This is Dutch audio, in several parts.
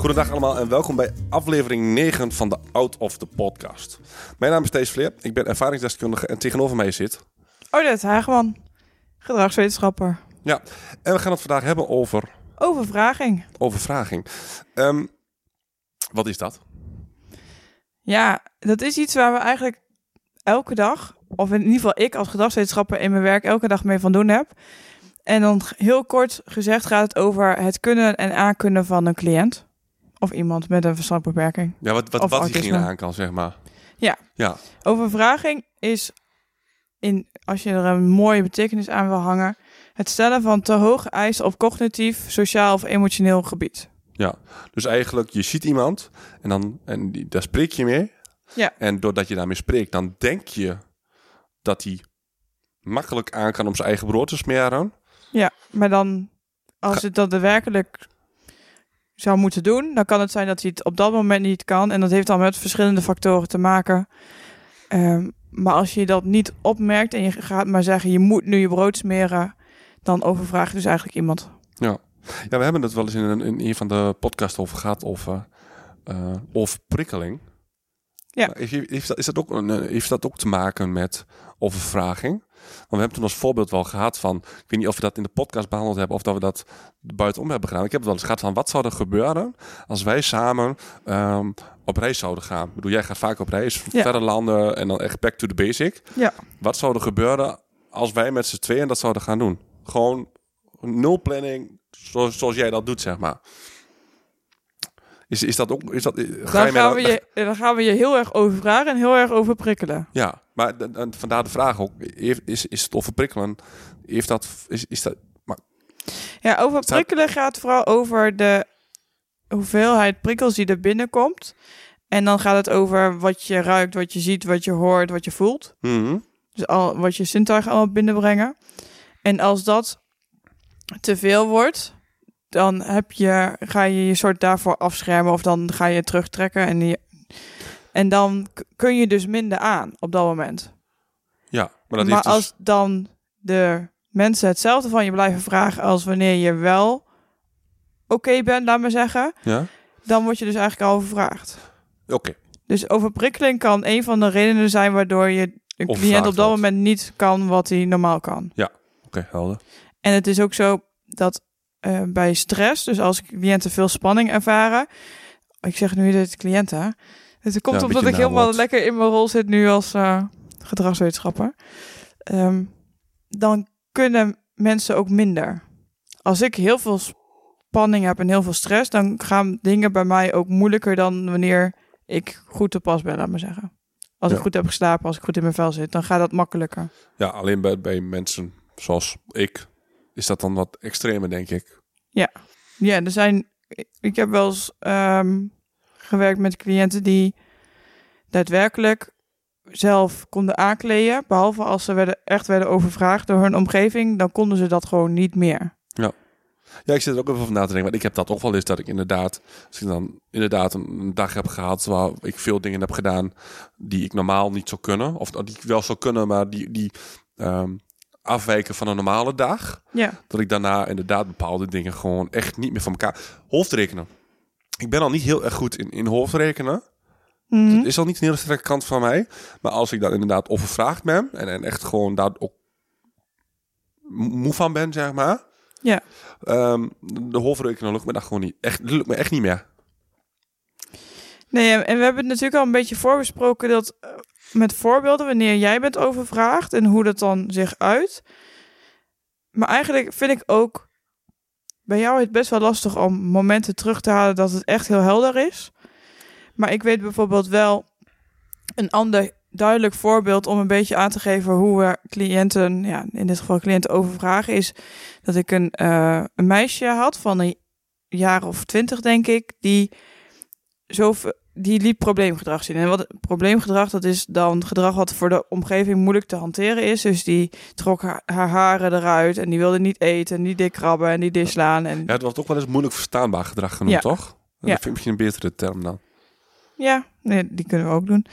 Goedendag allemaal en welkom bij aflevering 9 van de Out of the Podcast. Mijn naam is Thijs Vleer, ik ben ervaringsdeskundige en tegenover mij zit... Odette Hageman, gedragswetenschapper. Ja, en we gaan het vandaag hebben over Overvraging. overvraging. Ehm, wat is dat? Ja, dat is iets waar we eigenlijk elke dag, of in ieder geval ik als gedragswetenschapper in mijn werk elke dag mee van doen heb. En dan heel kort gezegd gaat het over het kunnen en aankunnen van een cliënt. Of iemand met een verstandbeperking. Ja, wat, wat, Of wat autisme. diegene aan kan, zeg maar. Ja. Ja, Overvraging is, in, als je er een mooie betekenis aan wil hangen, het stellen van te hoge eisen op cognitief, sociaal of emotioneel gebied. ja. Dus eigenlijk, je ziet iemand en, dan, en die, daar spreek je mee. Ja. En doordat je daarmee spreekt, dan denk je dat hij makkelijk aan kan om zijn eigen brood te smeren. Ja, maar dan als het dat daadwerkelijk zou moeten doen, dan kan het zijn dat hij het op dat moment niet kan. En dat heeft dan met verschillende factoren te maken. Ehm, maar als je dat niet opmerkt en je gaat maar zeggen, je moet nu je brood smeren, dan overvraag je dus eigenlijk iemand. Ja, we hebben het wel eens in een, in een van de podcasts over gehad, over, eh over prikkeling. Ja. Maar Heeft, heeft, dat, is dat ook, eh, heeft dat ook te maken met overvraging? Want we hebben toen als voorbeeld wel gehad van, ik weet niet of we dat in de podcast behandeld hebben of dat we dat buitenom hebben gedaan. Ik heb het wel eens gehad van, wat zou er gebeuren als wij samen ehm, op reis zouden gaan? Ik bedoel, jij gaat vaak op reis, Ja. verre landen en dan echt back to the basic. Ja. Wat zou er gebeuren als wij met z'n tweeën dat zouden gaan doen? Gewoon nul planning, zoals, zoals jij dat doet, zeg maar. Is, is dat ook... Is dat, ga je Dan gaan, dan- we je, dan gaan we je heel erg overvragen en heel erg over prikkelen. Ja, maar vandaar de vraag ook. Is, is het overprikkelen? Heeft dat... Is, is dat Ja, over prikkelen gaat vooral over de hoeveelheid prikkels die er binnenkomt. En dan gaat het over wat je ruikt, wat je ziet, wat je hoort, wat je voelt. Mhm. Dus al wat je zintuigen allemaal binnenbrengen. En als dat te veel wordt, dan heb je, ga je je soort daarvoor afschermen of dan ga je terugtrekken. En, je, en dan kun je dus minder aan op dat moment. Ja, maar dat maar dus... als dan de mensen hetzelfde van je blijven vragen als wanneer je wel oké bent, laat maar zeggen, Ja? dan word je dus eigenlijk al overvraagd. Oké. Dus overprikkeling kan een van de redenen zijn waardoor je een cliënt op dat moment niet kan wat hij normaal kan. Oké, helder. En het is ook zo dat eh, bij stress, dus als cliënten veel spanning ervaren, ik zeg nu dit cliënten, hè? het komt Ja, omdat ik helemaal lekker in mijn rol zit nu als eh, gedragswetenschapper. Ehm, dan kunnen mensen ook minder. Als ik heel veel spanning heb en heel veel stress, dan gaan dingen bij mij ook moeilijker dan wanneer ik goed te pas ben, laat maar zeggen. Als ik Ja. goed heb geslapen, als ik goed in mijn vel zit, dan gaat dat makkelijker. Ja, alleen bij, bij mensen zoals ik is dat dan wat extremer, denk ik. Ja, er zijn. Ik heb wel eens ehm, gewerkt met cliënten die daadwerkelijk zelf konden aankleden. Behalve als ze werden, echt werden overvraagd door hun omgeving, dan konden ze dat gewoon niet meer. Ja, ik zit er ook even over na te denken. Want ik heb dat ook wel eens dat ik inderdaad... Als ik dan inderdaad een, een dag heb gehad... waar ik veel dingen heb gedaan... die ik normaal niet zou kunnen. Of die ik wel zou kunnen, maar die... die ehm, afwijken van een normale dag. Ja, Dat ik daarna inderdaad bepaalde dingen gewoon echt niet meer van elkaar... Hoofdrekenen. Ik ben al niet heel erg goed in, in hoofdrekenen. Mhm. Het is al niet een hele sterke kant van mij. Maar als ik dan inderdaad overvraagd ben... en, en echt gewoon daar ook moe van ben, zeg maar... Ja. Ehm, de hoofdrekenen lukt me dat gewoon niet. Echt, lukt me echt niet meer. Nee, en we hebben het natuurlijk al een beetje voorbesproken dat eh, met voorbeelden wanneer jij bent overvraagd en hoe dat dan zich uit. Maar eigenlijk vind ik ook bij jou het best wel lastig om momenten terug te halen dat het echt heel helder is. Maar ik weet bijvoorbeeld wel een ander duidelijk voorbeeld om een beetje aan te geven hoe we cliënten, ja, in dit geval cliënten overvragen, is dat ik een, eh, een meisje had van een jaar of twintig, denk ik, die zo die liet probleemgedrag zien. En wat probleemgedrag, dat is dan gedrag wat voor de omgeving moeilijk te hanteren is. Dus die trok haar, haar haren eruit en die wilde niet eten, en die dik krabben en die dik slaan. En Ja, het wordt ook wel eens moeilijk verstaanbaar gedrag genoemd, Ja. toch? Dat Ja. vind ik misschien een betere term dan. Ja, nee, die kunnen we ook doen.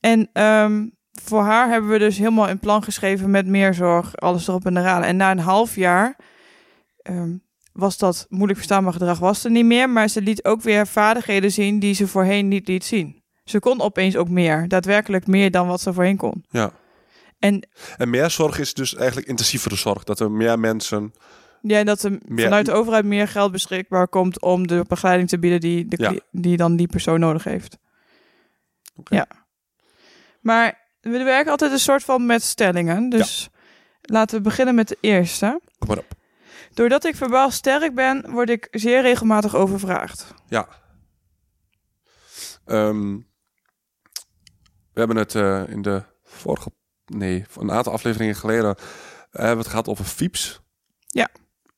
En ehm, voor haar hebben we dus helemaal een plan geschreven met meer zorg, alles erop en eraan. En na een half jaar ehm, was dat moeilijk verstaanbaar gedrag was er niet meer, maar ze liet ook weer vaardigheden zien die ze voorheen niet liet zien. Ze kon opeens ook meer, daadwerkelijk meer dan wat ze voorheen kon. Ja. En En meer zorg is dus eigenlijk intensievere zorg. Dat er meer mensen... ja, dat er Meer- vanuit de overheid meer geld beschikbaar komt om de begeleiding te bieden die, de, Ja. die dan die persoon nodig heeft. Oké. Ja. Maar we werken altijd een soort van met stellingen. Dus laten we beginnen met de eerste. Kom maar op. Doordat ik verbaal sterk ben, word ik zeer regelmatig overvraagd. Ja. Ehm, we hebben het eh, in de vorige... Nee, een aantal afleveringen geleden... eh, hebben we het gehad over fieps. Ja.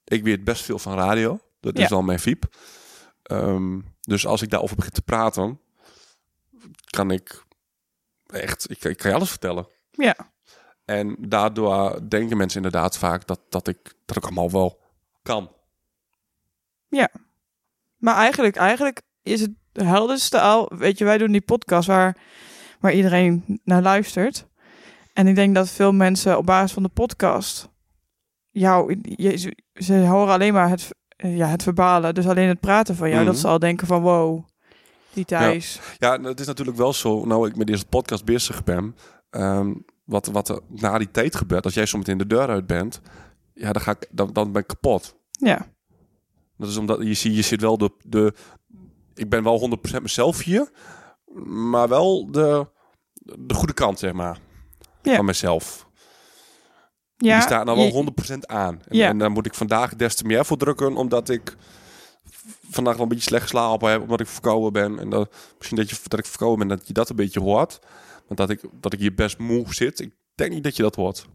Ik weet best veel van radio. Dat Ja. is al mijn fiep. Ehm, dus als ik daarover begin te praten... kan ik echt... Ik, ik kan je alles vertellen. Ja. En daardoor denken mensen inderdaad vaak dat, dat, ik, dat ik allemaal wel kan. Maar eigenlijk, eigenlijk is het de helderste al. Weet je, wij doen die podcast waar, waar iedereen naar luistert. En ik denk dat veel mensen op basis van de podcast. jou, je, ze, horen alleen maar het, ja, het verbalen. Dus alleen het praten van jou. Mhm. Dat ze al denken van wow, die Thijs. Ja, nou, het is natuurlijk wel zo, nou ik met deze podcast bezig ben, ehm, wat, wat er na die tijd gebeurt, als jij zometeen de deur uit bent, ja, dan, ga ik, dan, dan ben ik kapot. Ja. Dat is omdat je ziet, je zit wel de, de ik ben wel 100% mezelf hier, maar wel de, de goede kant, zeg maar, Ja. van mezelf. ja Die staat nou je- wel 100% aan. En, Ja. en daar moet ik vandaag des te meer voor drukken, omdat ik vandaag wel een beetje slecht geslapen heb, omdat ik verkouden ben. En dat, misschien dat, je, dat ik verkouden ben, dat je dat een beetje hoort. Want dat ik, dat ik hier best moe zit, ik denk niet dat je dat hoort.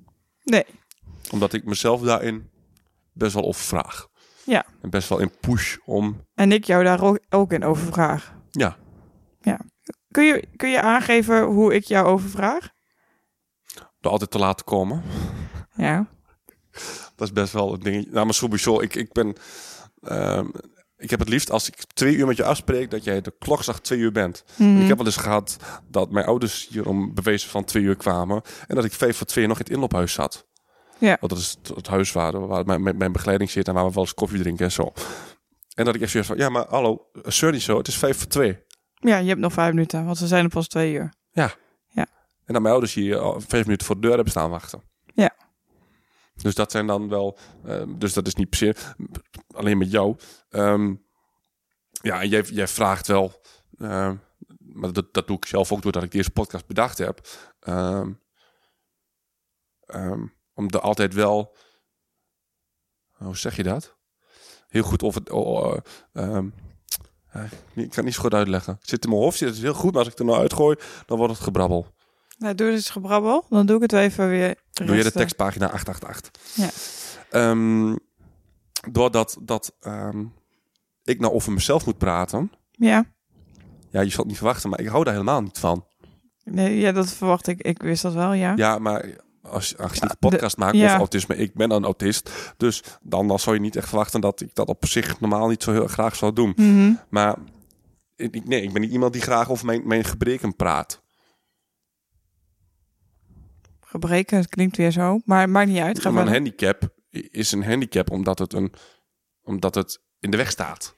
Nee. Omdat ik mezelf daarin best wel overvraag. Ja. En best wel in push om, En ik jou daar ook, ook in overvraag. ja, Kun je, kun je aangeven hoe ik jou overvraag? er altijd te laten komen. Ja. Dat is best wel een ding. Nou, maar sowieso, ik, ik ben... ehm, ik heb het liefst als ik twee uur met je afspreek, dat jij de klokslag twee uur bent. Mhm. Ik heb wel eens gehad dat mijn ouders hier om bewezen van twee uur kwamen. En dat ik vijf voor twee nog in het inloophuis zat. Ja. Want dat is het, het huis waar, waar mijn, mijn, begeleiding zit en waar we wel eens koffie drinken en zo. En dat ik echt zoiets van, ja maar hallo, sorry zo, het is vijf voor twee. ja, je hebt nog vijf minuten, want ze zijn er pas twee uur. En dat mijn ouders hier al vijf minuten voor de deur hebben staan wachten. Ja. Dus dat zijn dan wel, ehm, dus dat is niet per se alleen met jou. Ehm, ja, en jij, jij vraagt wel, ehm, maar dat, dat doe ik zelf ook doordat ik deze podcast bedacht heb. ehm, ehm, om er altijd wel, hoe zeg je dat? Heel goed over, het- oh, oh, ehm, ja, ik kan het niet zo goed uitleggen. Het zit in mijn hoofd, zit het heel goed, maar als ik het er nou uitgooi, dan wordt het gebrabbel. Nou, doe eens gebrabbel. Dan doe ik het even weer. Doe je de tekstpagina 888. Ja. Ehm, doordat dat, ehm, ik nou over mezelf moet praten. Ja. Ja, je zal het niet verwachten, maar ik hou daar helemaal niet van. Nee, ja, dat verwacht ik. Ik wist dat wel, ja. Ja, maar als, als je Ja, een podcast maakt ja. over autisme, ik ben een autist. Dus dan, dan zou je niet echt verwachten dat ik dat op zich normaal niet zo heel graag zou doen. Mhm. Maar ik, nee, ik ben niet iemand die graag over mijn, mijn gebreken praat. Gebreken, het klinkt weer zo. Maar het maakt niet uit. Ga maar een handicap is een handicap omdat het, een, omdat het in de weg staat.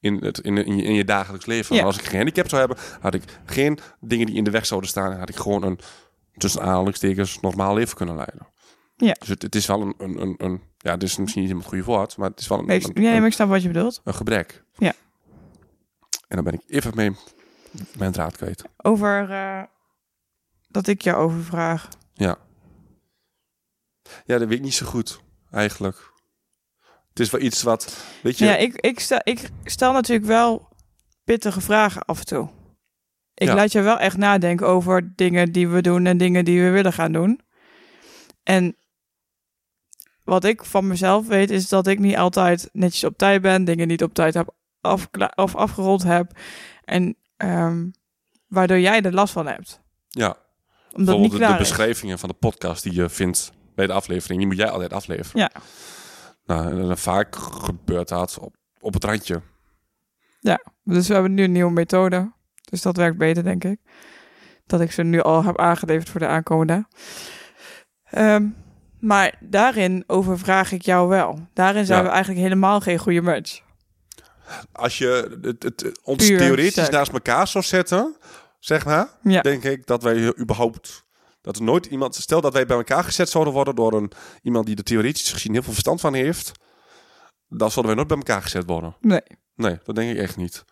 In, het, in, in, je, in je dagelijks leven. Ja. Als ik geen handicap zou hebben, had ik geen dingen die in de weg zouden staan. Had ik gewoon een, tussen aanhalingstekens, normaal leven kunnen leiden. Ja. Dus het, het is wel een, een, een, een, ja, het is misschien niet helemaal het goede woord, maar het is wel een, Nee, ik- maar ik snap wat je bedoelt. een gebrek. Ja. En dan ben ik even mijn, mijn draad kwijt. Over eh, dat ik jou overvraag. Ja. Ja, dat weet ik niet zo goed, eigenlijk. Het is wel iets wat, weet je... Ja, ik, ik, stel, ik stel natuurlijk wel pittige vragen af en toe. Ik Ja. laat je wel echt nadenken over dingen die we doen en dingen die we willen gaan doen. En wat ik van mezelf weet, is dat ik niet altijd netjes op tijd ben, dingen niet op tijd heb afkla- of afgerond heb. En ehm, waardoor jij er last van hebt. Ja, Omdat het niet bijvoorbeeld de, de klaar is. beschrijvingen van de podcast die je vindt bij de aflevering, die moet jij altijd afleveren. Ja. Nou, en, vaak gebeurt dat op, op het randje. Dus we hebben nu een nieuwe methode. Dus dat werkt beter, denk ik. Dat ik ze nu al heb aangeleverd voor de aankomende. Ehm, maar daarin overvraag ik jou wel. Daarin zijn Ja. we eigenlijk helemaal geen goede match. Als je het, het, ons Puur theoretisch sec. naast elkaar zou zetten, zeg maar, Ja. denk ik dat wij überhaupt dat er nooit iemand, stel dat wij bij elkaar gezet zouden worden door een iemand die er theoretisch gezien heel veel verstand van heeft, dan zouden wij nooit bij elkaar gezet worden. Nee, Nee, dat denk ik echt niet.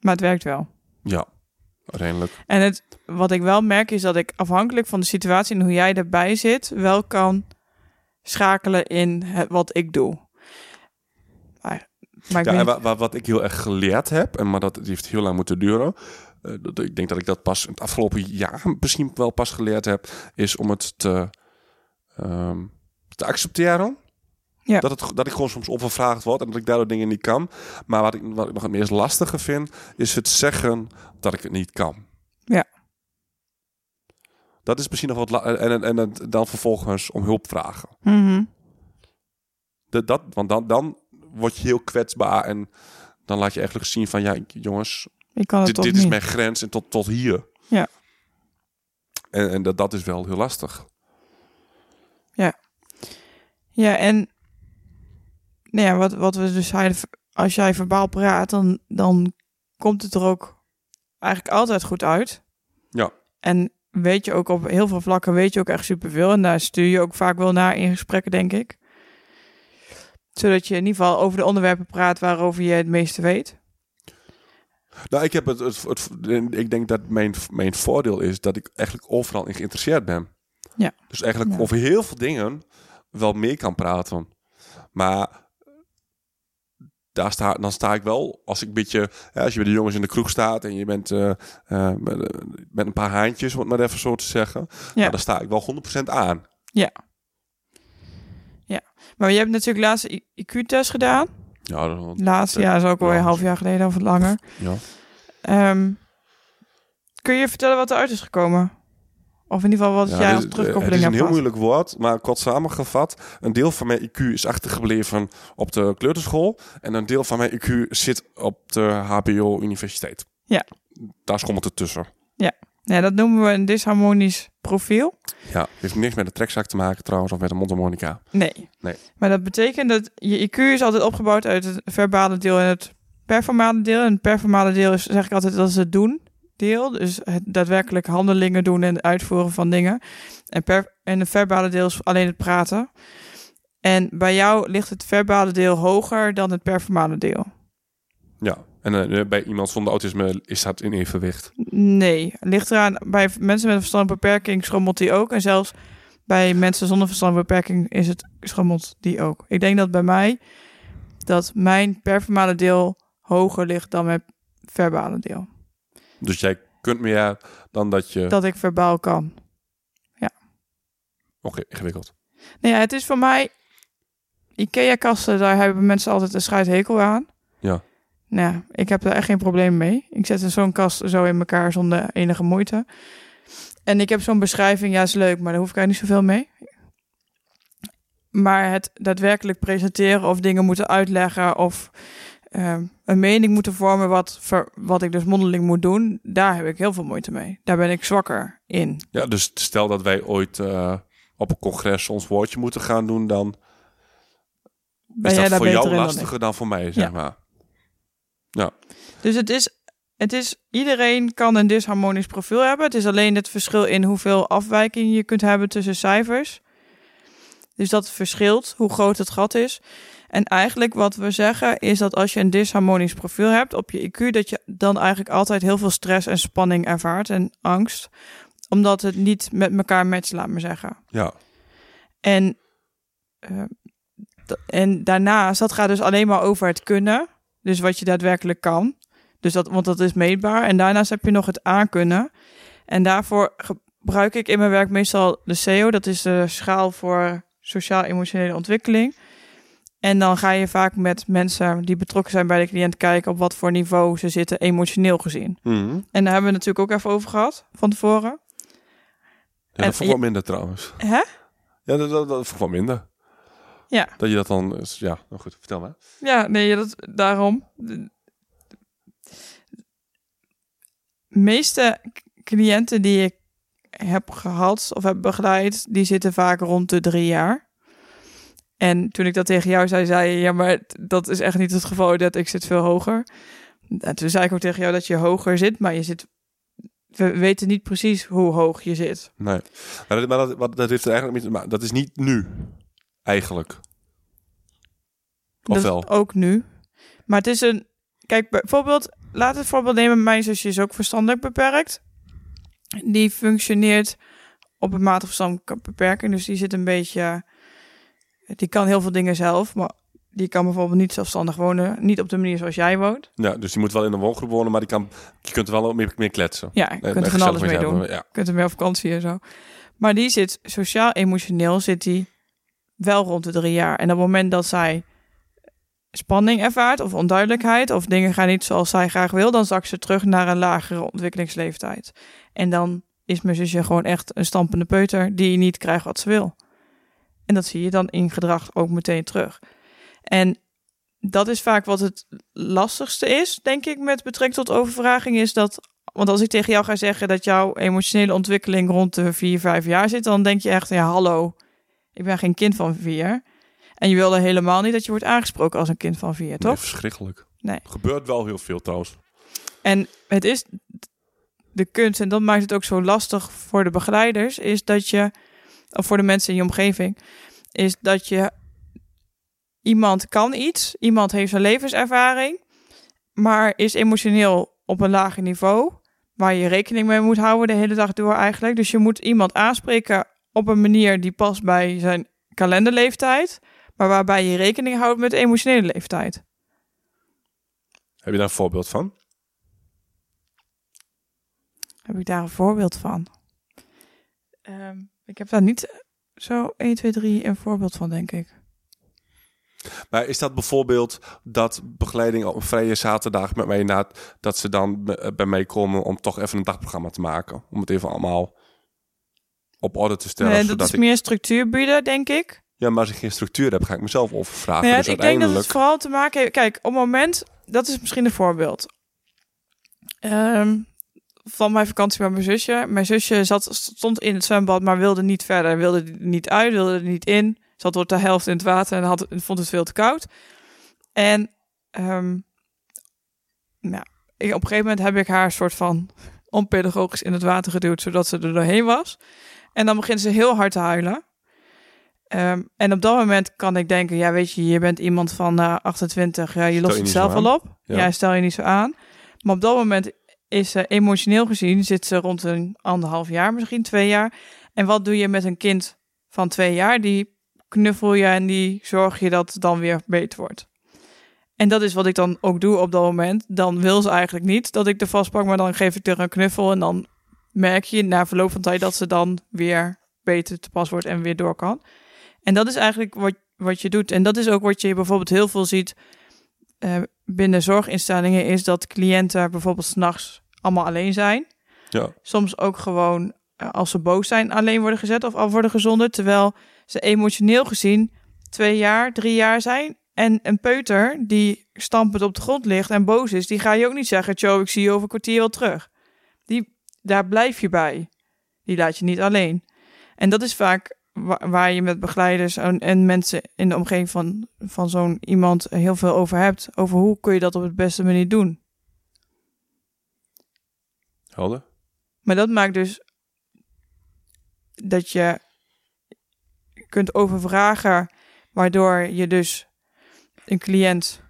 Maar het werkt wel. Ja, uiteindelijk. En het, wat ik wel merk is dat ik afhankelijk van de situatie en hoe jij erbij zit, wel kan schakelen in het, wat ik doe. Maar, maar ik Ja, weet wat ik heel erg geleerd heb, en maar dat die heeft heel lang moeten duren. eh, dat, ik denk dat ik dat pas het afgelopen jaar misschien wel pas geleerd heb, is om het te, ehm, te accepteren. Ja. Dat, het, dat ik gewoon soms overvraagd word en dat ik daardoor dingen niet kan. Maar wat ik, wat ik nog het meest lastige vind, is het zeggen dat ik het niet kan. Ja. Dat is misschien nog wat. En, en, en, en dan vervolgens om hulp vragen. Mhm. Dat, dat, want dan, dan word je heel kwetsbaar en dan laat je eigenlijk zien van ja, jongens, ik kan het dit, dit is mijn grens en tot, tot hier. Ja. En, en dat, dat is wel heel lastig. Ja, en nou ja, wat, wat we dus zeiden, als jij verbaal praat, dan, dan komt het er ook eigenlijk altijd goed uit. Ja. En weet je ook op heel veel vlakken, weet je ook echt superveel. En daar stuur je ook vaak wel naar in gesprekken, denk ik. Zodat je in ieder geval over de onderwerpen praat waarover je het meeste weet. Nou, ik heb het, het, het- ik denk dat mijn, mijn voordeel is dat ik eigenlijk overal in geïnteresseerd ben. Ja. Dus eigenlijk Ja. over heel veel dingen wel mee kan praten. Maar daar sta, dan sta ik wel, als ik een beetje, ja, als je bij de jongens in de kroeg staat en je bent eh, met, met een paar haantjes, om het maar even zo te zeggen, Ja. nou, dan sta ik wel 100% aan. Maar je hebt natuurlijk laatst IQ-test gedaan. Ja, dat- Laatst, ja, dat is ook al Ja. een half jaar geleden of wat langer. ja. Ehm, kun je vertellen wat eruit is gekomen? Of in ieder geval wat Ja, jij als terugkoppeling Het is een hebt heel moeilijk woord, maar kort samengevat. Een deel van mijn IQ is achtergebleven op de kleuterschool. En een deel van mijn IQ zit op de HBO-universiteit. Ja. Daar schommelt het tussen. Ja, dat noemen we een disharmonisch profiel. Ja, heeft niks met de trekzak te maken trouwens, of met een mondharmonica. Nee. Nee. Maar dat betekent dat je IQ is altijd opgebouwd uit het verbale deel en het performale deel. En het performale deel is, zeg ik altijd, dat is het doen deel. Dus het daadwerkelijk handelingen doen en het uitvoeren van dingen. En, per, en het verbale deel is alleen het praten. En bij jou ligt het verbale deel hoger dan het performale deel. Ja, en eh, bij iemand zonder autisme is dat in evenwicht. Nee, ligt eraan. Bij mensen met een verstandelijke beperking schommelt die ook. En zelfs bij mensen zonder verstandelijke beperking is het schommelt die ook. Ik denk dat bij mij dat mijn performale deel hoger ligt dan mijn verbale deel. Dus jij kunt meer dan dat je... Dat ik verbaal kan. Oké, ingewikkeld. Nou ja, het is voor mij... Ikea-kasten, daar hebben mensen altijd een scheidhekel aan. Ja. Nou, ja, ik heb er echt geen probleem mee. Ik zet zo'n kast zo in elkaar zonder enige moeite. En ik heb zo'n beschrijving, ja, is leuk, maar daar hoef ik eigenlijk niet zoveel mee. Maar het daadwerkelijk presenteren of dingen moeten uitleggen of ehm, een mening moeten vormen wat, ver- wat ik dus mondeling moet doen, daar heb ik heel veel moeite mee. Daar ben ik zwakker in. Ja, dus stel dat wij ooit eh, op een congres ons woordje moeten gaan doen, dan Ben is jij dat daar voor jou dan lastiger dan voor mij, zeg Ja. maar. Dus het is, het is, iedereen kan een disharmonisch profiel hebben. Het is alleen het verschil in hoeveel afwijking je kunt hebben tussen cijfers. Dus dat verschilt hoe groot het gat is. En eigenlijk wat we zeggen is dat als je een disharmonisch profiel hebt op je IQ, dat je dan eigenlijk altijd heel veel stress en spanning ervaart en angst. Omdat het niet met elkaar matcht, laat maar zeggen. Ja, En, eh, en daarnaast, dat gaat dus alleen maar over het kunnen. Dus wat je daadwerkelijk kan. Dus dat, want dat is meetbaar. En daarnaast heb je nog het aankunnen. En daarvoor gebruik ik in mijn werk meestal de SEO. Dat is de schaal voor sociaal-emotionele ontwikkeling. En dan ga je vaak met mensen die betrokken zijn bij de cliënt kijken op wat voor niveau ze zitten, emotioneel gezien. Mhm. En daar hebben we het natuurlijk ook even over gehad van tevoren. Ja, En- dat vond ik wel minder trouwens. Hè? Ja, dat, dat, dat vond ik wel minder. Ja. Dat je dat dan... is- Ja, nou goed, vertel maar. Ja, nee, dat, daarom. De meeste cliënten die ik heb gehad of heb begeleid, die zitten vaak rond de drie jaar. En toen ik dat tegen jou zei, zei je, ja, maar dat is echt niet het geval, dat ik zit veel hoger. En toen zei ik ook tegen jou dat je hoger zit, maar je zit, we weten niet precies hoe hoog je zit. Nee. Maar dat, maar dat, dat heeft er eigenlijk niet... Maar dat is niet nu. Eigenlijk. Ofwel. ook nu. Maar het is een. Kijk, bijvoorbeeld, laat het voorbeeld nemen. Mijn zusje is ook verstandelijk beperkt. Die functioneert op een matige verstandelijke beperking. Dus die zit een beetje. Die kan heel veel dingen zelf. Maar die kan bijvoorbeeld niet zelfstandig wonen. Niet op de manier zoals jij woont. Ja, dus die moet wel in een woongroep wonen, maar die kan, je kunt er wel meer, meer kletsen. Ja, je kunt er van alles mee doen. Ja. Je kunt er mee op vakantie en zo. Maar die zit sociaal-emotioneel zit die wel rond de drie jaar. En op het moment dat zij spanning ervaart of onduidelijkheid of dingen gaan niet zoals zij graag wil, dan zakt ze terug naar een lagere ontwikkelingsleeftijd. En dan is mijn zusje gewoon echt een stampende peuter die niet krijgt wat ze wil. En dat zie je dan in gedrag ook meteen terug. En dat is vaak wat het lastigste is, denk ik, met betrekking tot overvraging, is dat want als ik tegen jou ga zeggen dat jouw emotionele ontwikkeling rond de 4, 5 jaar zit, dan denk je echt, ja, hallo, ik ben geen kind van 4. En je wilde helemaal niet dat je wordt aangesproken als een kind van 4, Nee, toch? verschrikkelijk. Nee. Gebeurt wel heel veel trouwens. En het is de kunst, en dat maakt het ook zo lastig voor de begeleiders, is dat je, of voor de mensen in je omgeving, is dat je iemand kan iets, iemand heeft een levenservaring, maar is emotioneel op een lager niveau, waar je rekening mee moet houden de hele dag door eigenlijk. Dus je moet iemand aanspreken op een manier die past bij zijn kalenderleeftijd, maar waarbij je rekening houdt met de emotionele leeftijd. Heb je daar een voorbeeld van? Heb ik daar een voorbeeld van? Ehm, ik heb daar niet zo 1, 2, 3 een voorbeeld van, denk ik. Maar is dat bijvoorbeeld dat begeleiding op een vrije zaterdag met mij na dat ze dan bij mij komen om toch even een dagprogramma te maken? Om het even allemaal op orde te stellen. Nee, dat is ik, meer structuur bieden, denk ik. ja, maar als ik geen structuur heb, ga ik mezelf overvragen. Ja, dus ik denk dat het vooral te maken heeft... Kijk, op het moment... Dat is misschien een voorbeeld. Ehm, van mijn vakantie met mijn zusje. Mijn zusje zat, stond in het zwembad, maar wilde niet verder. Wilde er niet uit, wilde er niet in. Zat tot de helft in het water en had, vond het veel te koud. En ehm, nou, ik, op een gegeven moment heb ik haar soort van onpedagogisch in het water geduwd, zodat ze er doorheen was. En dan begint ze heel hard te huilen. Ehm, en op dat moment kan ik denken, ja, weet je, je bent iemand van eh 28, ja, je lost je het zelf al op. Ja. Ja. stel je niet zo aan. Maar op dat moment is ze emotioneel gezien, zit ze rond een anderhalf jaar, misschien twee jaar. En wat doe je met een kind van twee jaar? Die knuffel je en die zorg je dat het dan weer beter wordt. En dat is wat ik dan ook doe op dat moment. Dan wil ze eigenlijk niet dat ik er vastpak, maar dan geef ik er een knuffel. En dan merk je na verloop van tijd dat ze dan weer beter te pas wordt en weer door kan. En dat is eigenlijk wat, wat je doet. En dat is ook wat je bijvoorbeeld heel veel ziet eh, binnen zorginstellingen, is dat cliënten bijvoorbeeld s'nachts allemaal alleen zijn. Ja. Soms ook gewoon eh, als ze boos zijn alleen worden gezet of al worden gezonder. Terwijl ze emotioneel gezien twee jaar, drie jaar zijn. En een peuter die stampend op de grond ligt en boos is, die ga je ook niet zeggen, Joe, ik zie je over een kwartier wel terug. Die, daar blijf je bij. Die laat je niet alleen. En dat is vaak wa- waar je met begeleiders en, en mensen in de omgeving van, van zo'n iemand heel veel over hebt. Over hoe kun je dat op het beste manier doen. Helder? Maar dat maakt dus dat je kunt overvragen, waardoor je dus een cliënt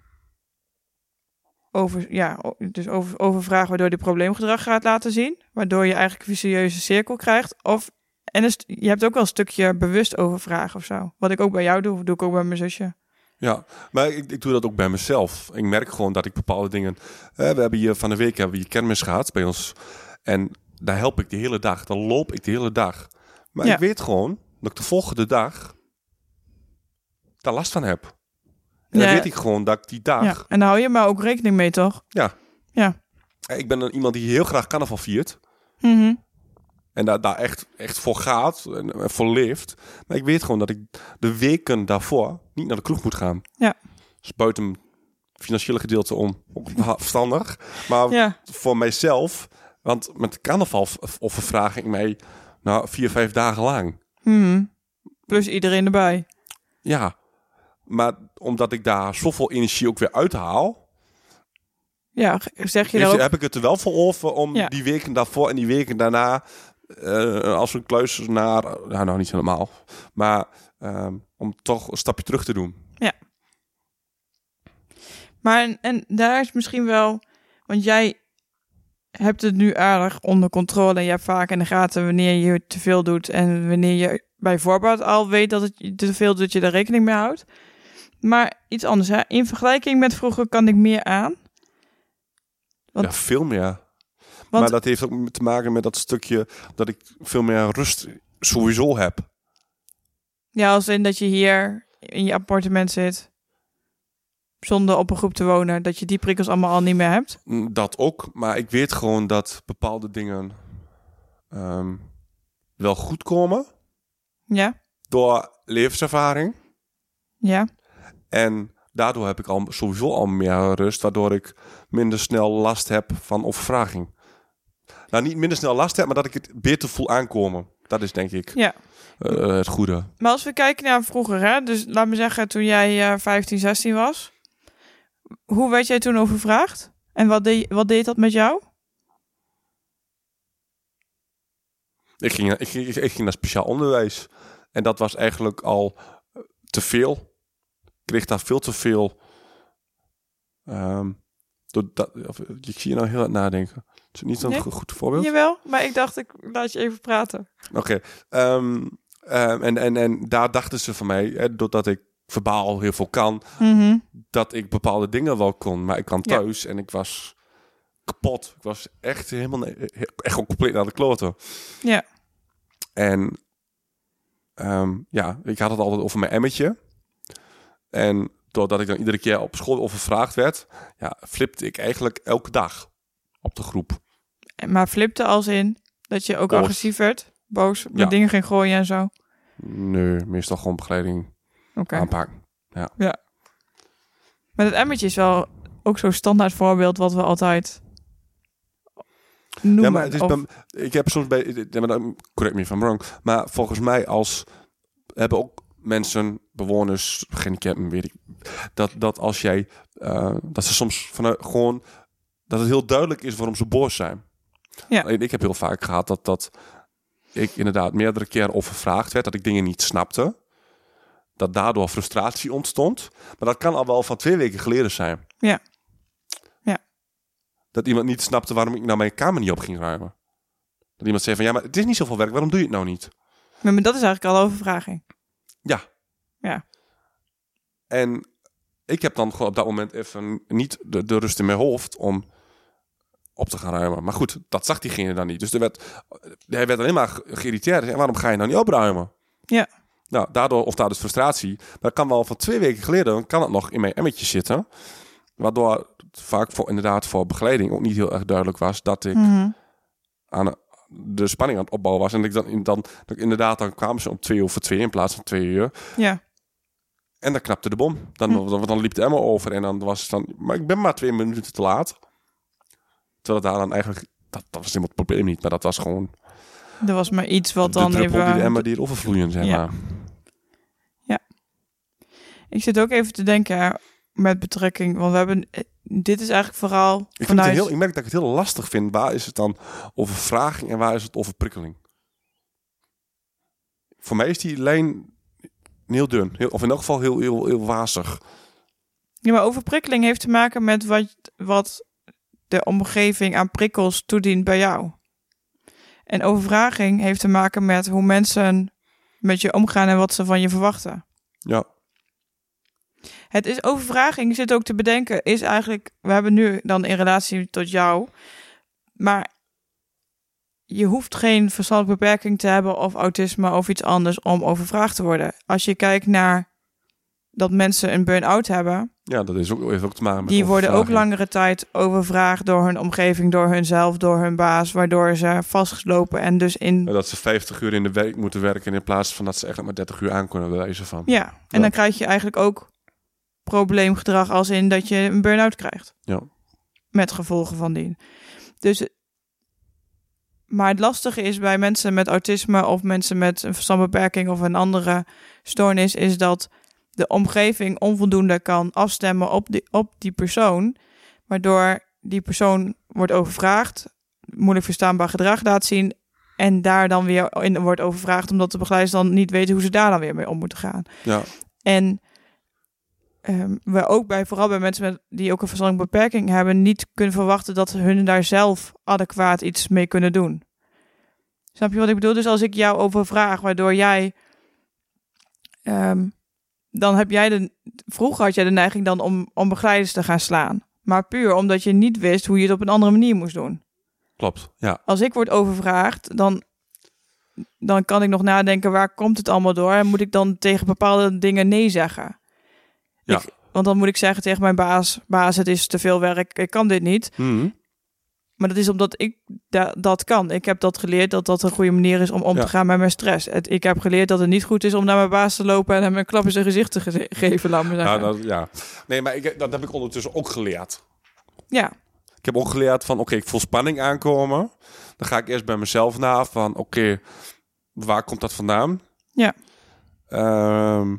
over, ja, dus over, overvragen, waardoor die probleemgedrag gaat laten zien, waardoor je eigenlijk een vicieuze cirkel krijgt. Of en st- je hebt ook wel een stukje bewust overvragen of zo. Wat ik ook bij jou doe, doe ik ook bij mijn zusje. Ja, maar ik, ik doe dat ook bij mezelf. Ik merk gewoon dat ik bepaalde dingen... eh, we hebben hier van de week hebben we hier kermis gehad bij ons. En daar help ik de hele dag. Dan loop ik de hele dag. Maar Ja. ik weet gewoon dat ik de volgende dag daar last van heb. En dan Ja. weet ik gewoon dat ik die dag... Ja. En daar hou je maar ook rekening mee, toch? Ik ben dan iemand die heel graag carnaval viert. Mhm. En daar, daar echt, echt voor gaat en en voor leeft. Maar ik weet gewoon dat ik de weken daarvoor niet naar de kroeg moet gaan. Ja. Dus buiten het financiële gedeelte om verstandig. Maar Ja. voor mijzelf, want met carnaval v- overvraag ik mij nou, vier, vijf dagen lang. Mhm. Plus iedereen erbij. Ja, maar omdat ik daar zoveel energie ook weer uithaal, Ja, zeg je heb ik het er wel voor over om Ja. die weken daarvoor en die weken daarna, eh, als een kluisenaar, nou, nou niet helemaal, maar ehm, om toch een stapje terug te doen. Maar en, en daar is misschien wel... Want jij hebt het nu aardig onder controle. En je hebt vaak in de gaten wanneer je te veel doet. En wanneer je bij voorbaat al weet dat het te veel doet, je daar rekening mee houdt. Maar iets anders, hè? In vergelijking met vroeger kan ik meer aan. Want- ja, veel meer. Want maar dat heeft ook te maken met dat stukje dat ik veel meer rust sowieso heb. ja, als in dat je hier in je appartement zit. Zonder op een groep te wonen. Dat je die prikkels allemaal al niet meer hebt. Mm, Dat ook, maar ik weet gewoon dat bepaalde dingen ehm, wel goed komen Ja, door levenservaring. ja. En daardoor heb ik al sowieso al meer rust, waardoor ik minder snel last heb van overvraging. Nou, niet minder snel last heb, maar dat ik het beter voel aankomen. Dat is denk ik Ja. eh, het goede. Maar als we kijken naar vroeger, hè? dus laat me zeggen toen jij eh 15, 16 was. Hoe werd jij toen overvraagd? En wat deed, wat deed dat met jou? Ik ging, ik, ging, ik ging naar speciaal onderwijs. En dat was eigenlijk al te veel. Ik kreeg daar veel te veel. ehm door dat, of, ik zie je nou heel hard nadenken. Is het niet Nee. goed, goed voorbeeld? Jawel, maar ik dacht, ik laat je even praten. Oké. ehm, ehm, en, en, en daar dachten ze van mij, hè, doordat ik verbaal heel veel kan, Mhm. dat ik bepaalde dingen wel kon. Maar ik kwam Ja. thuis en ik was kapot. Ik was echt helemaal, echt compleet naar de kloten. Ja. En ehm, ja, ik had het altijd over mijn emmetje. En doordat ik dan iedere keer op school overvraagd werd, ja, flipte ik eigenlijk elke dag op de groep. Maar flipte als in dat je ook Boos. agressief werd, boos, met Ja. dingen ging gooien en zo. Nee, meestal gewoon begeleiding Oké. aanpakken. Maar dat emmertje is wel ook zo'n standaard voorbeeld wat we altijd noemen. Ja, maar het is Of- bij- ik heb soms bij, ja, correct me if I'm wrong, maar volgens mij als hebben ook mensen, bewoners, gehandicapten, weet ik, dat, dat als jij, eh, dat ze soms vanuit gewoon, dat het heel duidelijk is waarom ze boos zijn. Ja. Alleen ik heb heel vaak gehad dat, dat ik inderdaad meerdere keren overvraagd werd, dat ik dingen niet snapte. Dat daardoor frustratie ontstond. Maar dat kan al wel van twee weken geleden zijn. Ja. Ja. Dat iemand niet snapte waarom ik nou mijn kamer niet op ging ruimen. Dat iemand zei van, ja, maar het is niet zoveel werk, waarom doe je het nou niet? Maar dat is eigenlijk al overvraging. Ja. Ja. En ik heb dan gewoon op dat moment even niet de, de rust in mijn hoofd om op te gaan ruimen. Maar goed, dat zag diegene dan niet. Dus er werd, hij werd alleen maar ge- geïrriteerd. En waarom ga je nou niet opruimen? Ja. Nou, daardoor of daar dus frustratie. Maar dat kan wel van twee weken geleden, kan het nog in mijn emmetje zitten. Waardoor het vaak voor, inderdaad voor begeleiding ook niet heel erg duidelijk was dat ik Mhm. aan de spanning aan het opbouwen was. En ik dan, dan, dat ik inderdaad, dan kwamen ze om twee over twee in plaats van twee uur. Ja. En dan knapte de bom. Dan, Hm. dan, dan liep de emmer over en dan was het dan... Maar ik ben maar twee minuten te laat. Terwijl het daar dan eigenlijk... Dat, dat was helemaal het probleem niet, maar dat was gewoon... Er was maar iets wat de dan druppel even... die de emmer die het overvloeien, zeg Ja. maar. Ik zit ook even te denken met betrekking, want we hebben... eh, Dit is eigenlijk vooral Ik, vind het heel, ik merk dat ik het heel lastig vind. Waar is het dan over vraging en waar is het over prikkeling? Voor mij is die lijn heel dun. Heel, of in elk geval heel, heel, heel wazig. Ja, maar overprikkeling heeft te maken met wat, wat de omgeving aan prikkels toedient bij jou. En overvraging heeft te maken met hoe mensen met je omgaan en wat ze van je verwachten. Ja, Het is overvraging, zit ook te bedenken, is eigenlijk, we hebben nu dan in relatie tot jou, maar je hoeft geen verstandelijke beperking te hebben of autisme of iets anders om overvraagd te worden. Als je kijkt naar dat mensen een burn-out hebben, Ja, dat is ook, heeft ook te maken met die worden ook langere tijd overvraagd door hun omgeving, door hunzelf, door hun baas, waardoor ze vastgelopen en dus in. Dat ze 50 uur in de week moeten werken in plaats van dat ze eigenlijk maar 30 uur aan kunnen wijzen van. Ja, en dan krijg je eigenlijk ook probleemgedrag als in dat je een burn-out krijgt. Ja. Met gevolgen van dien. Dus, maar het lastige is bij mensen met autisme of mensen met een verstandbeperking of een andere stoornis, is dat de omgeving onvoldoende kan afstemmen op die, op die persoon, waardoor die persoon wordt overvraagd, moeilijk verstaanbaar gedrag laat zien en daar dan weer in wordt overvraagd, omdat de begeleiders dan niet weten hoe ze daar dan weer mee om moeten gaan. Ja. En ehm, we ook bij, vooral bij mensen met, die ook een verstandelijke beperking hebben, niet kunnen verwachten dat hun daar zelf adequaat iets mee kunnen doen. Snap je wat ik bedoel? Dus als ik jou overvraag, waardoor jij. ehm, dan heb jij de. Vroeger had jij de neiging dan om, om begeleiders te gaan slaan. Maar puur omdat je niet wist hoe je het op een andere manier moest doen. Klopt, ja. Als ik word overvraagd, dan, dan kan ik nog nadenken waar komt het allemaal door. En moet ik dan tegen bepaalde dingen nee zeggen? Ja. Ik- want dan moet ik zeggen tegen mijn baas, baas, het is te veel werk, ik kan dit niet. Mhm. Maar dat is omdat ik da- dat kan. Ik heb dat geleerd dat dat een goede manier is om om Ja. te gaan met mijn stress. Het, ik heb geleerd dat het niet goed is om naar mijn baas te lopen en hem een klap in zijn gezicht te ge- geven, laat me zeggen. Ja, dat, ja. Nee, maar ik, dat heb ik ondertussen ook geleerd. ja. Ik heb ook geleerd van, oké, ik voel spanning aankomen. Dan ga ik eerst bij mezelf na van, oké, waar komt dat vandaan? Ja. Ehm,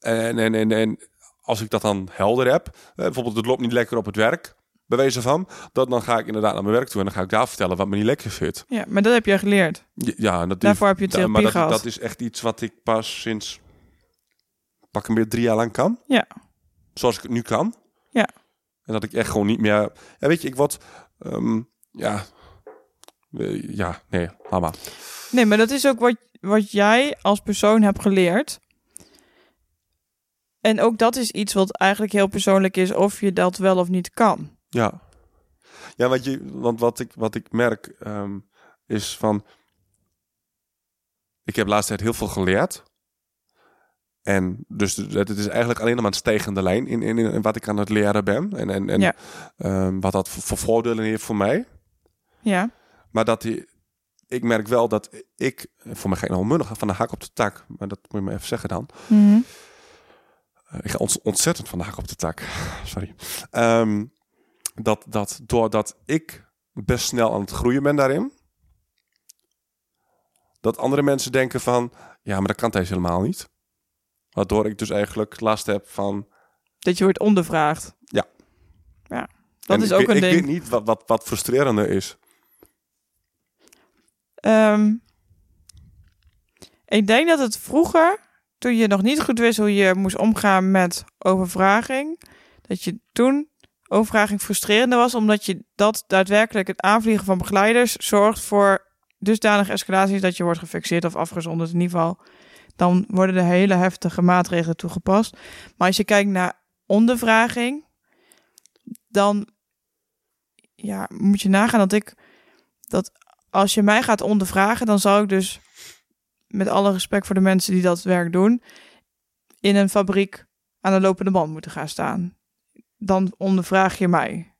en, en, en, en als ik dat dan helder heb, eh, bijvoorbeeld het loopt niet lekker op het werk, wijze van, dat, dan ga ik inderdaad naar mijn werk toe en dan ga ik daar vertellen wat me niet lekker zit. ja, maar dat heb jij geleerd. Ja, dat Daarvoor heb je therapie maar dat, gehad. dat is echt iets wat ik pas sinds pak een meer drie jaar lang kan. Ja. Zoals ik het nu kan. Ja. En dat ik echt gewoon niet meer. Ja, weet je, ik word. ehm, ja. Eh, ja, nee, maar. Nee, maar dat is ook wat, wat jij als persoon hebt geleerd. En ook dat is iets wat eigenlijk heel persoonlijk is of je dat wel of niet kan. Ja. Ja, want, je, want wat, ik, wat ik merk ehm, is van. Ik heb de laatste tijd heel veel geleerd. En dus het is eigenlijk alleen maar een stijgende lijn in, in, in wat ik aan het leren ben. En, en, en Ja. ehm, wat dat voor, voor voordelen heeft voor mij. Ja, Maar dat die, ik merk wel dat ik, voor mij ga ik nog munnig van de hak op de tak, maar dat moet je me even zeggen dan. Mhm. Ik ga ont- ontzettend van de hak op de tak, sorry. Ehm, dat, dat doordat ik best snel aan het groeien ben daarin, dat andere mensen denken van, ja, maar dat kan deze helemaal niet. Waardoor ik dus eigenlijk last heb van, dat je wordt ondervraagd. Ja. Ja, dat en is ik, ook weet- een ik ding. weet niet wat, wat, wat frustrerender is. Ehm, ik denk dat het vroeger, toen je nog niet goed wist hoe je moest omgaan met overvraging, dat je toen overvraging frustrerender was, omdat je dat daadwerkelijk het aanvliegen van begeleiders zorgt voor dusdanige escalaties dat je wordt gefixeerd of afgezonderd in ieder geval. Dan worden er hele heftige maatregelen toegepast. Maar als je kijkt naar ondervraging, dan ja, moet je nagaan dat ik dat als je mij gaat ondervragen, dan zou ik dus met alle respect voor de mensen die dat werk doen, in een fabriek aan de lopende band moeten gaan staan. Dan ondervraag je mij.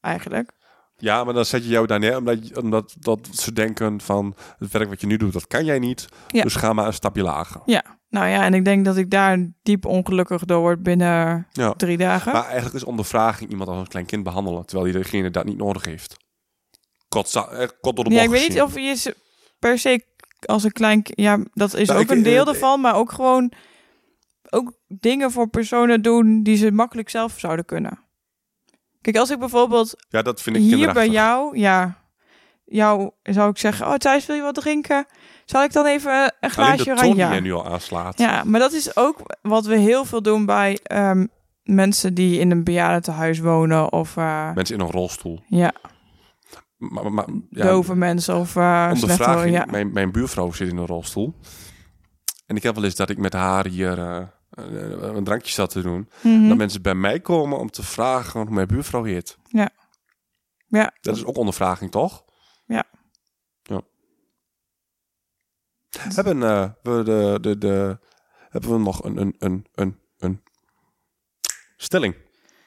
Eigenlijk. Ja, maar dan zet je jou daar neer omdat, omdat dat ze denken van het werk wat je nu doet, dat kan jij niet. Ja. Dus ga maar een stapje lager. Nou ja, en ik denk dat ik daar diep ongelukkig door word binnen Ja. drie dagen. Maar eigenlijk is ondervraging iemand als een klein kind behandelen, terwijl diegene dat niet nodig heeft. Kort, za- eh, kort door de ja, ik weet niet of je per se als een klein... Ja, dat is Nou, ook ik- een deel eh, ervan, maar ook gewoon... Ook dingen voor personen doen die ze makkelijk zelf zouden kunnen. Kijk, als ik bijvoorbeeld Ja, dat vind ik hier bij jou, ja, jou zou ik zeggen, oh Thijs, wil je wat drinken? Zal ik dan even een Alleen glaasje oranje? Ja. nu al aanslaat. ja, maar dat is ook wat we heel veel doen bij ehm, mensen die in een bejaardentehuis wonen of uh, Mensen in een rolstoel. ja, Maar, maar, maar, ja, dove mensen of uh, ondervraging. ja. Mijn, mijn buurvrouw zit in een rolstoel. En ik heb wel eens dat ik met haar hier eh, eh, een drankje zat te doen. Mhm. Dat mensen bij mij komen om te vragen hoe mijn buurvrouw heet. ja, Dat is ook ondervraging, toch? Ja. ja. Hebben eh, we de, de, de, hebben we nog een, een, een, een, een stelling.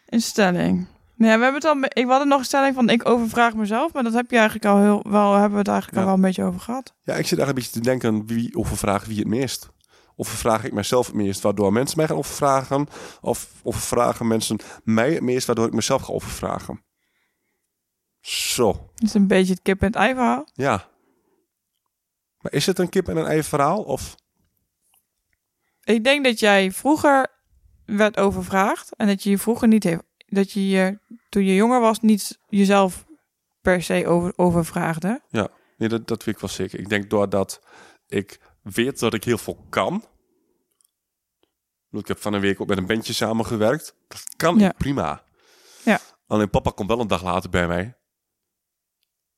Een stelling. Nee, we hebben het al. Ik hadden nog een stelling van ik overvraag mezelf, maar dat heb je eigenlijk al heel wel hebben we het eigenlijk Ja. al wel een beetje over gehad. Ja, ik zit eigenlijk een beetje te denken wie overvraag wie het meest. Of vraag ik mezelf het meest, waardoor mensen mij gaan overvragen. Of, of vragen mensen mij het meest, waardoor ik mezelf ga overvragen. Zo, Het is een beetje het kip en het ei verhaal. ja. Maar is het een kip en een ei verhaal? Of Ik denk dat jij vroeger werd overvraagd en dat je je vroeger niet heeft, dat je je toen je jonger was niet jezelf per se over, overvraagde. Nee, dat, dat weet ik wel zeker. Ik denk doordat ik weet dat ik heel veel kan. Ik heb van een week ook met een bandje samengewerkt. Dat kan Ja. prima. Ja. Alleen papa komt wel een dag later bij mij.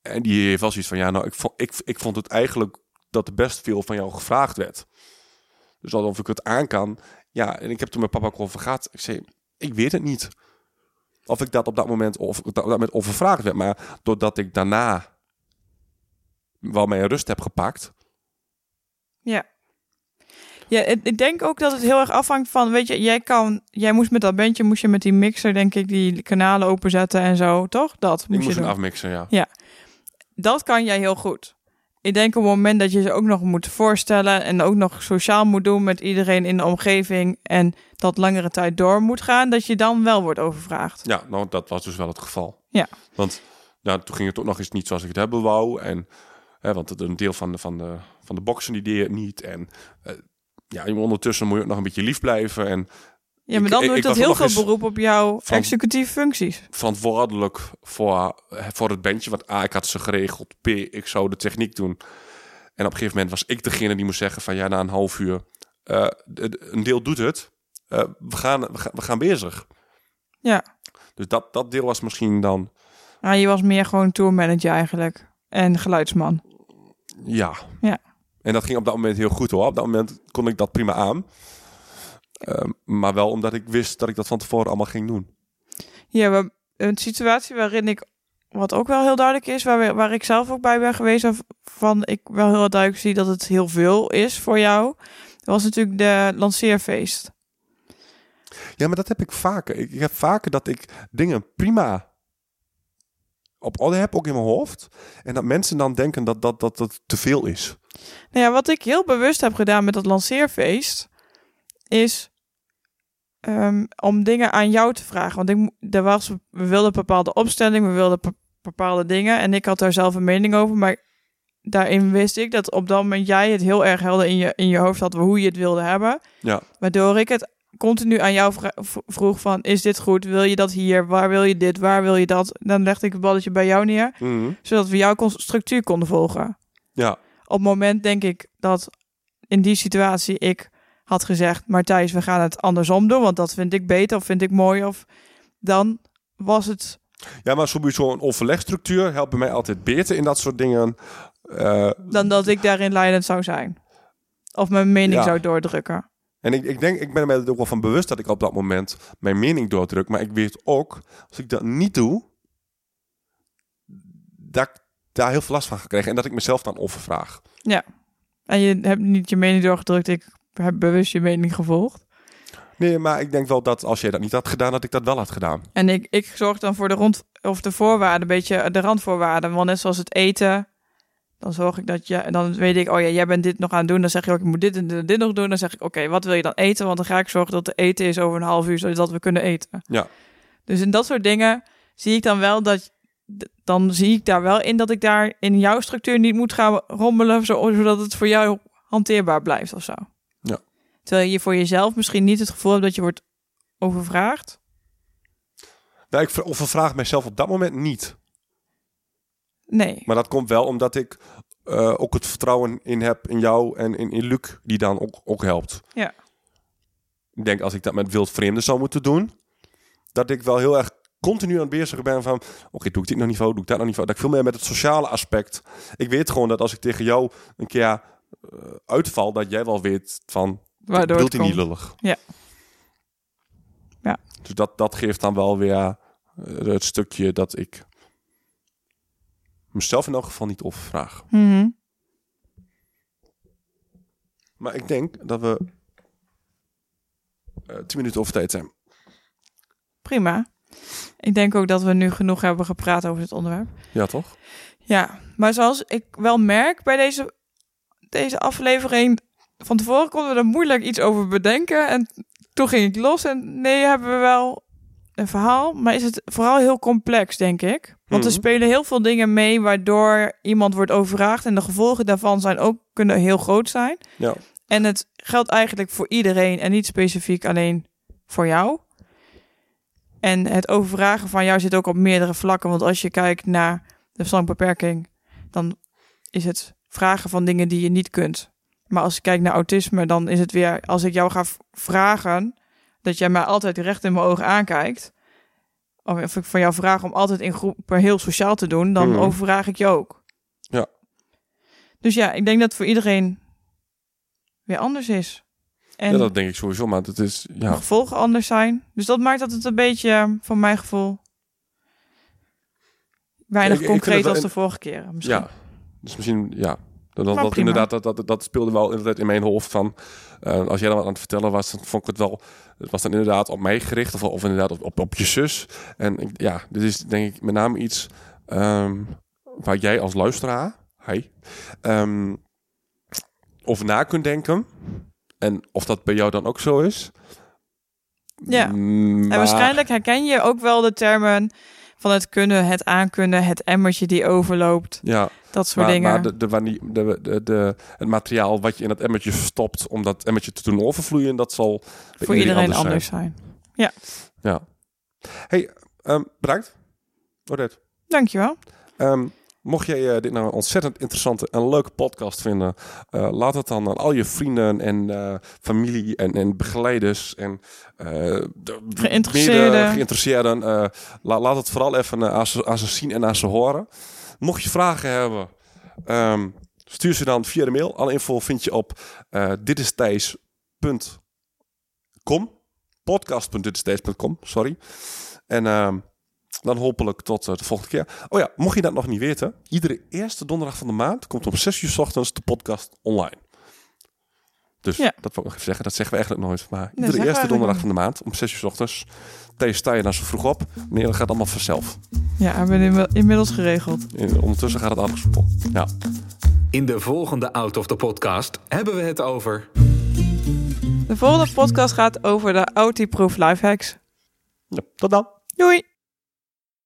En die heeft wel zoiets van, ja, nou, ik vond, ik, ik vond het eigenlijk dat er best veel van jou gevraagd werd. Dus of ik het aan kan. Ja, en ik heb toen met papa ook over gehad. Ik zei, ik weet het niet. Of ik dat op dat moment, of dat overvraagd werd. Maar doordat ik daarna wel mijn rust heb gepakt. Ja. Ja, ik denk ook dat het heel erg afhangt van, weet je, jij kan, jij moest met dat bandje, moest je met die mixer, denk ik, die kanalen openzetten en zo, toch? Dat Ik moest moest je doen. afmixen, ja. Dat kan jij heel goed. Ik denk op het moment dat je ze ook nog moet voorstellen en ook nog sociaal moet doen met iedereen in de omgeving en dat langere tijd door moet gaan, dat je dan wel wordt overvraagd. Ja, nou, dat was dus wel het geval. Ja. Want nou, toen ging het ook nog eens niet zoals ik het hebben wou. En, hè, want een deel van de, van, de, van de boksen die deed het niet. En eh, ja, ondertussen moet je ook nog een beetje lief blijven. En Ja, maar dan ik dat heel veel beroep op jouw executieve functies. verantwoordelijk voor, eh, voor het bandje. Want A, ik had ze geregeld. P, ik zou de techniek doen. En op een gegeven moment was ik degene die moest zeggen van ja, na een half uur. eh, een deel doet het. We, gaan, we, gaan, we gaan bezig. Ja. Dus dat, dat deel was misschien dan, Nou, je was meer gewoon tourmanager eigenlijk en geluidsman. Ja. Ja. En dat ging op dat moment heel goed hoor. Op dat moment kon ik dat prima aan. Ehm, maar wel omdat ik wist dat ik dat van tevoren allemaal ging doen. Ja, een situatie waarin ik, wat ook wel heel duidelijk is, waar, waar ik zelf ook bij ben geweest, van ik wel heel duidelijk zie dat het heel veel is voor jou, was natuurlijk de lanceerfeest. Ja, maar dat heb ik vaker. Ik, ik heb vaker dat ik dingen prima op orde heb, ook in mijn hoofd. En dat mensen dan denken dat dat, dat, dat te veel is. Nou ja, wat ik heel bewust heb gedaan met dat lanceerfeest, is ehm, om dingen aan jou te vragen. Want ik, er was, we wilden een bepaalde opstelling, we wilden be- bepaalde dingen. En ik had daar zelf een mening over, maar daarin wist ik dat op dat moment jij het heel erg helder in je, in je hoofd had hoe je het wilde hebben. Ja. Waardoor ik het continu aan jou vroeg van, is dit goed? Wil je dat hier? Waar wil je dit? Waar wil je dat? Dan legde ik het balletje bij jou neer, zodat we jouw kon- structuur konden volgen Ja, op het moment denk ik dat in die situatie ik had gezegd, maar Thijs, we gaan het andersom doen, want dat vind ik beter of vind ik mooi of dan was het ja maar sowieso een overlegstructuur helpt bij mij altijd beter in dat soort dingen. Eh, dan dat ik daarin leidend zou zijn. Of mijn mening Ja. zou doordrukken. En ik, ik denk, ik ben er mij ook wel van bewust dat ik op dat moment mijn mening doordruk. Maar ik weet ook, als ik dat niet doe, dat ik daar heel veel last van ga krijgen. En dat ik mezelf dan overvraag. En je hebt niet je mening doorgedrukt, ik heb bewust je mening gevolgd. Nee, maar ik denk wel dat als jij dat niet had gedaan, dat ik dat wel had gedaan. En ik, ik zorg dan voor de rond of de voorwaarden, een beetje de randvoorwaarden. Want net zoals het eten, dan zorg ik dat je, dan weet ik, oh ja, jij bent dit nog aan het doen. Dan zeg je ook, ik moet dit en dit, en dit nog doen. Dan zeg ik, oké, wat wil je dan eten? Want dan ga ik zorgen dat de eten is over een half uur, zodat we kunnen eten. Ja. Dus in dat soort dingen zie ik dan wel dat, dan zie ik daar wel in dat ik daar in jouw structuur niet moet gaan rommelen, zo- zodat het voor jou hanteerbaar blijft of zo. Ja. Terwijl je voor jezelf misschien niet het gevoel hebt dat je wordt overvraagd. Nou, ik ver- overvraag mezelf op dat moment niet. Nee. Maar dat komt wel omdat ik eh, ook het vertrouwen in heb in jou en in, in Luc, die dan ook, ook helpt. Ja. Ik denk als ik dat met wild vreemden zou moeten doen, dat ik wel heel erg continu aan het bezig ben van, oké, doe ik dit nog niet fout, doe ik dat nog niet fout. Dat ik veel meer met het sociale aspect. Ik weet gewoon dat als ik tegen jou een keer eh, uitval, dat jij wel weet van, Waardoor bedoelt het hij niet lullig. Ja. Ja. Dus dat, dat geeft dan wel weer eh, het stukje dat ik mezelf in elk geval niet overvraag. Mhm. Maar ik denk dat we eh, tien minuten over tijd zijn. Prima. Ik denk ook dat we nu genoeg hebben gepraat over het onderwerp. Ja, toch? Ja, maar zoals ik wel merk bij deze, deze aflevering... Van tevoren konden we er moeilijk iets over bedenken. En toen ging ik los en nee, hebben we wel een verhaal. Maar is het vooral heel complex, denk ik. Want er Mhm. spelen heel veel dingen mee... waardoor iemand wordt overvraagd. En de gevolgen daarvan zijn ook, kunnen heel groot zijn. Ja. En het geldt eigenlijk voor iedereen... en niet specifiek alleen voor jou. En het overvragen van jou zit ook op meerdere vlakken. Want als je kijkt naar de verstandbeperking... dan is het vragen van dingen die je niet kunt. Maar als ik kijk naar autisme, dan is het weer... als ik jou ga vragen... dat jij mij altijd recht in mijn ogen aankijkt... of ik van jou vraag om altijd in groepen heel sociaal te doen... dan Mhm. overvraag ik je ook. Ja. Dus ja, ik denk dat voor iedereen weer anders is. En ja, dat denk ik sowieso. Maar het is, de ja, gevolgen anders zijn. Dus dat maakt dat het een beetje, van mijn gevoel... weinig ik concreet als de vorige keren. Misschien. ja. Dus misschien, ja. Dat, dat, Maar inderdaad, dat, dat, dat speelde wel inderdaad in mijn hoofd van... eh, als jij dan wat aan het vertellen was, dan vond ik het wel... Het was dan inderdaad op mij gericht of, of inderdaad op, op, op je zus. En ik- ja, dit is denk ik met name iets ehm, waar jij als luisteraar, hij, ehm, over na kunt denken. En of dat bij jou dan ook zo is. Ja. Mm, En maar- waarschijnlijk herken je ook wel de termen van het kunnen, het aankunnen, het emmertje die overloopt. Ja, Dat soort maar, dingen. maar de, de, wanneer- de, de, de, het materiaal wat je in dat emmertje stopt om dat emmertje te doen overvloeien, dat zal voor iedereen anders, anders zijn. Ja. Hey, ehm, bedankt. Odette. Dankjewel. Ehm, mocht jij eh, dit nou een ontzettend interessante en leuke podcast vinden, eh, laat het dan aan al je vrienden en eh, familie en, en begeleiders en de, Geïnteresseerden. mede geïnteresseerden. la- laat het vooral even aan, ze, aan ze zien en aan ze horen. Mocht je vragen hebben, ehm, stuur ze dan via de mail. Alle info vind je op ditistijs.com. Podcast.ditistijs.com, sorry. En ehm, dan hopelijk tot eh, de volgende keer. Oh ja, mocht je dat nog niet weten. Iedere eerste donderdag van de maand komt om 6 uur 's ochtends de podcast online. Dus Ja. dat wil ik nog even zeggen. Dat zeggen we eigenlijk nooit. Maar iedere eerste donderdag van de maand om 6 uur 's ochtends. Thijs, sta je dan zo vroeg op? Nee, dat gaat allemaal vanzelf. Ja, hebben we inmi- inmiddels geregeld. En ondertussen gaat het soepel. Ja. In de volgende Out of the Podcast hebben we het over... De volgende podcast gaat over de Audi-proof lifehacks. ja. Tot dan. Doei!